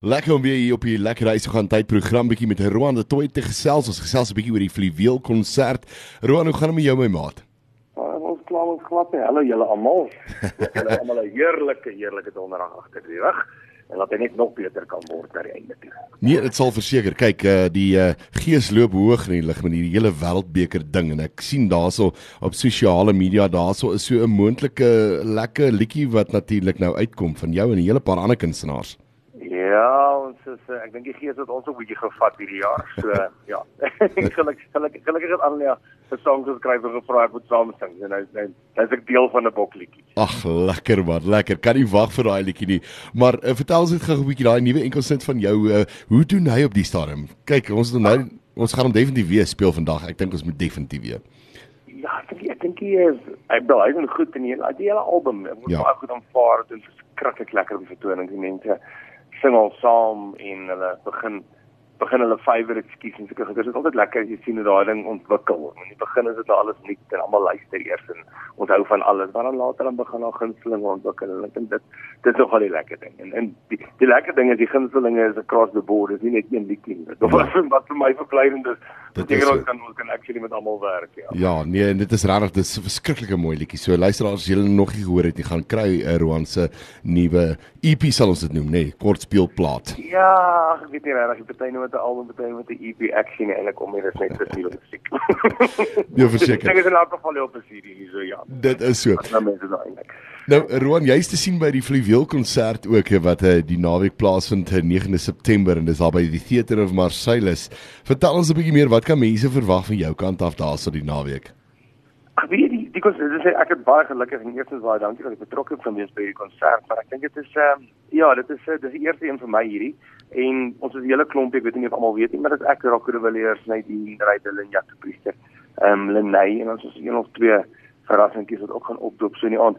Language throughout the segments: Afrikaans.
Lekker om weer hier op die lekker reis te gaan tyd program bietjie met Roan de Toy te gesels. Ons gesels 'n bietjie oor die Fluweel konsert. Roan, hoe gaan dit met jou my maat? Uh, ons kla ons glad nie. Hallo julle almal. Julle almal 'n heerlike heerlike donderdag agter die rug en laat dit net nog beter kan word na die einde toe. Nee, dit sal verseker. Kyk, uh, die uh, gees loop hoog in die lig met hierdie hele wêreldbeker ding en ek sien daarso op sosiale media daarso is so 'n moontlike lekker liedjie wat natuurlik nou uitkom van jou en 'n hele paar ander kunstenaars. Ja, ons is uh, ek dink die gees het ons ook 'n bietjie gevat hierdie jaar. So ja. gelukkig gelukkig gelukkig het Anja se songs geskryf en gevra ek moet saam sing. En nou nou is ek deel van 'n bokliedjie. Ag, lekker man, lekker. Kan nie wag vir daai liedjie nie. Maar uh, vertel ons net gou 'n bietjie daai nuwe enkelsit van jou. Uh, hoe doen hy op die stadium? Kyk, ons nou ons gaan hom definitief weer speel vandag. Ek dink ons moet definitief weer. Ja, ek dink ek dink hy is hy bly goed in die hele die hele album. Ek moet ja. baie goed aanvaar. Dit is verskriklik lekker op die vertoning. Die mense sing al saam en hulle begin begin hulle favorite skies en sulke goeie. Dit is altyd lekker as jy sien hoe daai ding ontwikkel. In die begin is dit alles nuut en almal luister eers en onthou van alles, maar dan later dan begin daar gunstelinge ontwikkel en ek dink dit dit is nogal die lekker ding. En en die, die lekker ding is die gunstelinge is across the board. Dit is nie net een liedjie nie. Dit was ja. wat vir my verkleidend is. Dit is ons kan ons kan actually met almal werk, ja. Ja, nee, dit is regtig dis 'n verskriklike mooi liedjie. So luisteraars, as julle nog nie gehoor het nie, gaan kry uh, Roan se nuwe EP sal ons dit noem, nê, nee, kortspeelplaat. Ja, ek weet nie regtig, party nou met 'n album, party met 'n EP action en ek kom hier is net vir nuwe musiek. Ja, verseker. Ek is in elk geval op 'n CD hier so ja. Dit is so. Nou mense nou eintlik. Nou Roan, jy's te sien by die Fluweel konsert ook wat uh, die naweek plaasvind 9 September en dis daar by die Theater of Marseilles. Vertel ons 'n bietjie meer, wat kan mense verwag van jou kant af daarso die naweek? Die die konsert, dis ek het baie gelukkig en eerstens baie dankie dat ek betrokke kan wees by hierdie konsert, maar ek dink dit is ehm um, ja, dit is dis die eerste een vir my hierdie en ons is 'n hele klompie, ek weet nie of almal weet nie, maar dit is ek Rocco de Villiers, net die Rydel en Jacques Priester. Ehm um, Lenay en ons is een of twee verrassingkies wat ook gaan opdoop so in die aand.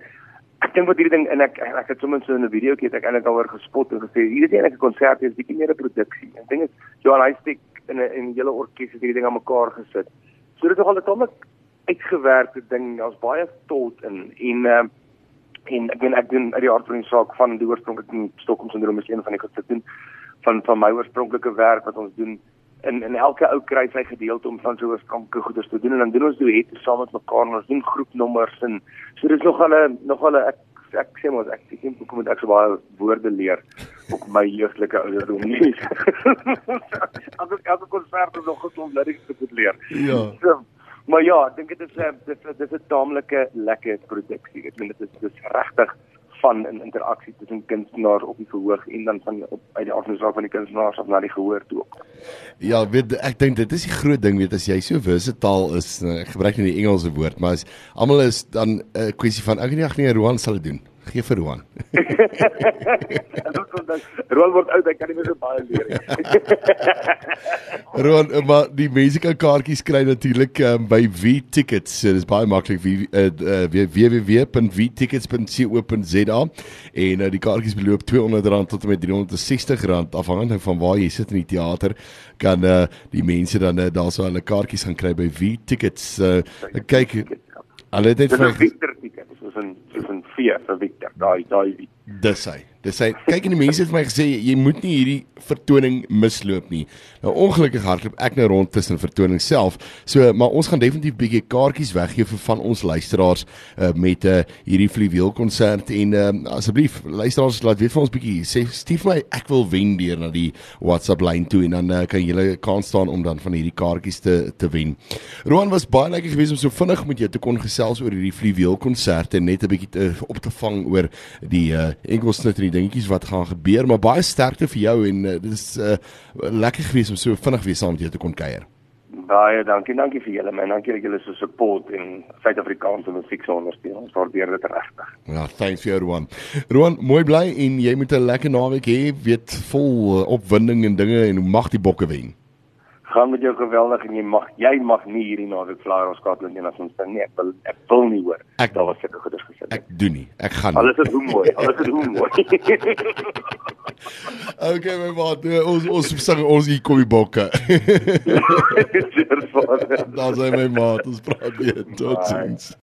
Ek dink wat hierdie ding en ek ek het sommer so 'n video kyk ek eintlik alweer gespot en gesê hier is eintlik 'n konsert, dit is bietjie meer 'n produksie. Ek dink dit Johan 'n in 'n hele orkes het hierdie ding aan mekaar gesit. So dit is nogal 'n tamelik uitgewerkte ding. Daar's baie tot in en uh, en ek ben ek doen uit die aard van die saak van die oorspronklike Stockholm syndroom is een van die goed te doen van van my oorspronklike werk wat ons doen in in elke ou kry sy gedeelte om van so oorspronklike goeders te doen en dan doen ons duet saam met mekaar en ons doen groepnommers en so dis nog 'n nog 'n ek ek sê mos ek sê ek moet ek so baie woorde leer op my jeugtelike ouderdom nie. As ek as ek konsert nog goed om lyrics te moet leer. Ja. So, maar ja, ek dink dit is 'n dit is 'n taamlike lekker produksie. Ek meen dit is dis regtig van 'n interaksie tussen kunstenaars op die verhoog en dan van op uit die afdeling van die kunstenaars af na die gehoor toe. Ja, weet ek dink dit is die groot ding weet as jy so versatile is, ek gebruik nie die Engelse woord, maar as almal is dan 'n uh, kwessie van ek nie ag nee Roan sal dit doen. Gee vir Roan. Roan word oud, hy kan nie meer so baie leer nie. Roan, maar die mense kan kaartjies kry natuurlik um, by V Tickets. So, dit is baie maklik vir uh, uh, www.vtickets.co.za en uh, die kaartjies beloop R200 tot en met R360 afhangende van waar jy sit in die teater kan uh, die mense dan uh, daarso hulle kaartjies gaan kry by V Tickets. Uh, kyk, hulle het net vir Victor tickets, soos 'n soos 'n V vir Victor. Daai daai Dis hy. Dis hy. Kyk en die mense het vir my gesê jy moet nie hierdie vertoning misloop nie. Nou ongelukkig hardloop ek nou rond tussen vertoning self. So maar ons gaan definitief bietjie kaartjies weggee vir van ons luisteraars uh, met uh, hierdie fluweel konsert en uh, asseblief luisteraars laat weet vir ons bietjie sê stuur my ek wil wen deur na die WhatsApp lyn toe en dan uh, kan julle kans staan om dan van hierdie kaartjies te te wen. Roan was baie lekker geweest om so vinnig met jou te kon gesels oor hierdie fluweel konsert en net 'n bietjie op te vang oor die uh, enkelsnit en die dingetjies wat gaan gebeur, maar baie sterkte vir jou en uh, dit is uh, lekker geweest om so vinnig weer saam met jou te kon kuier. Baie dankie, dankie vir julle man. Dankie dat julle so support en Suid-Afrikaanse musiek so ondersteun. Ons waardeer dit regtig. Ja, thanks vir jou Roan. Roan, mooi bly en jy moet 'n lekker naweek hê, weet vol opwinding en dinge en mag die bokke wen gaan met jou geweldig en jy mag jy mag nie hierdie naweek Flyer of Scotland en as ons ding nie ek wil ek wil nie hoor ek daar was seker goeders gesê ek doen nie ek gaan alles is hoe mooi alles is hoe mooi. Okay my maat ons ons sing ons hier kom die bokke. Daar sê my maat ons praat weer. Tot sins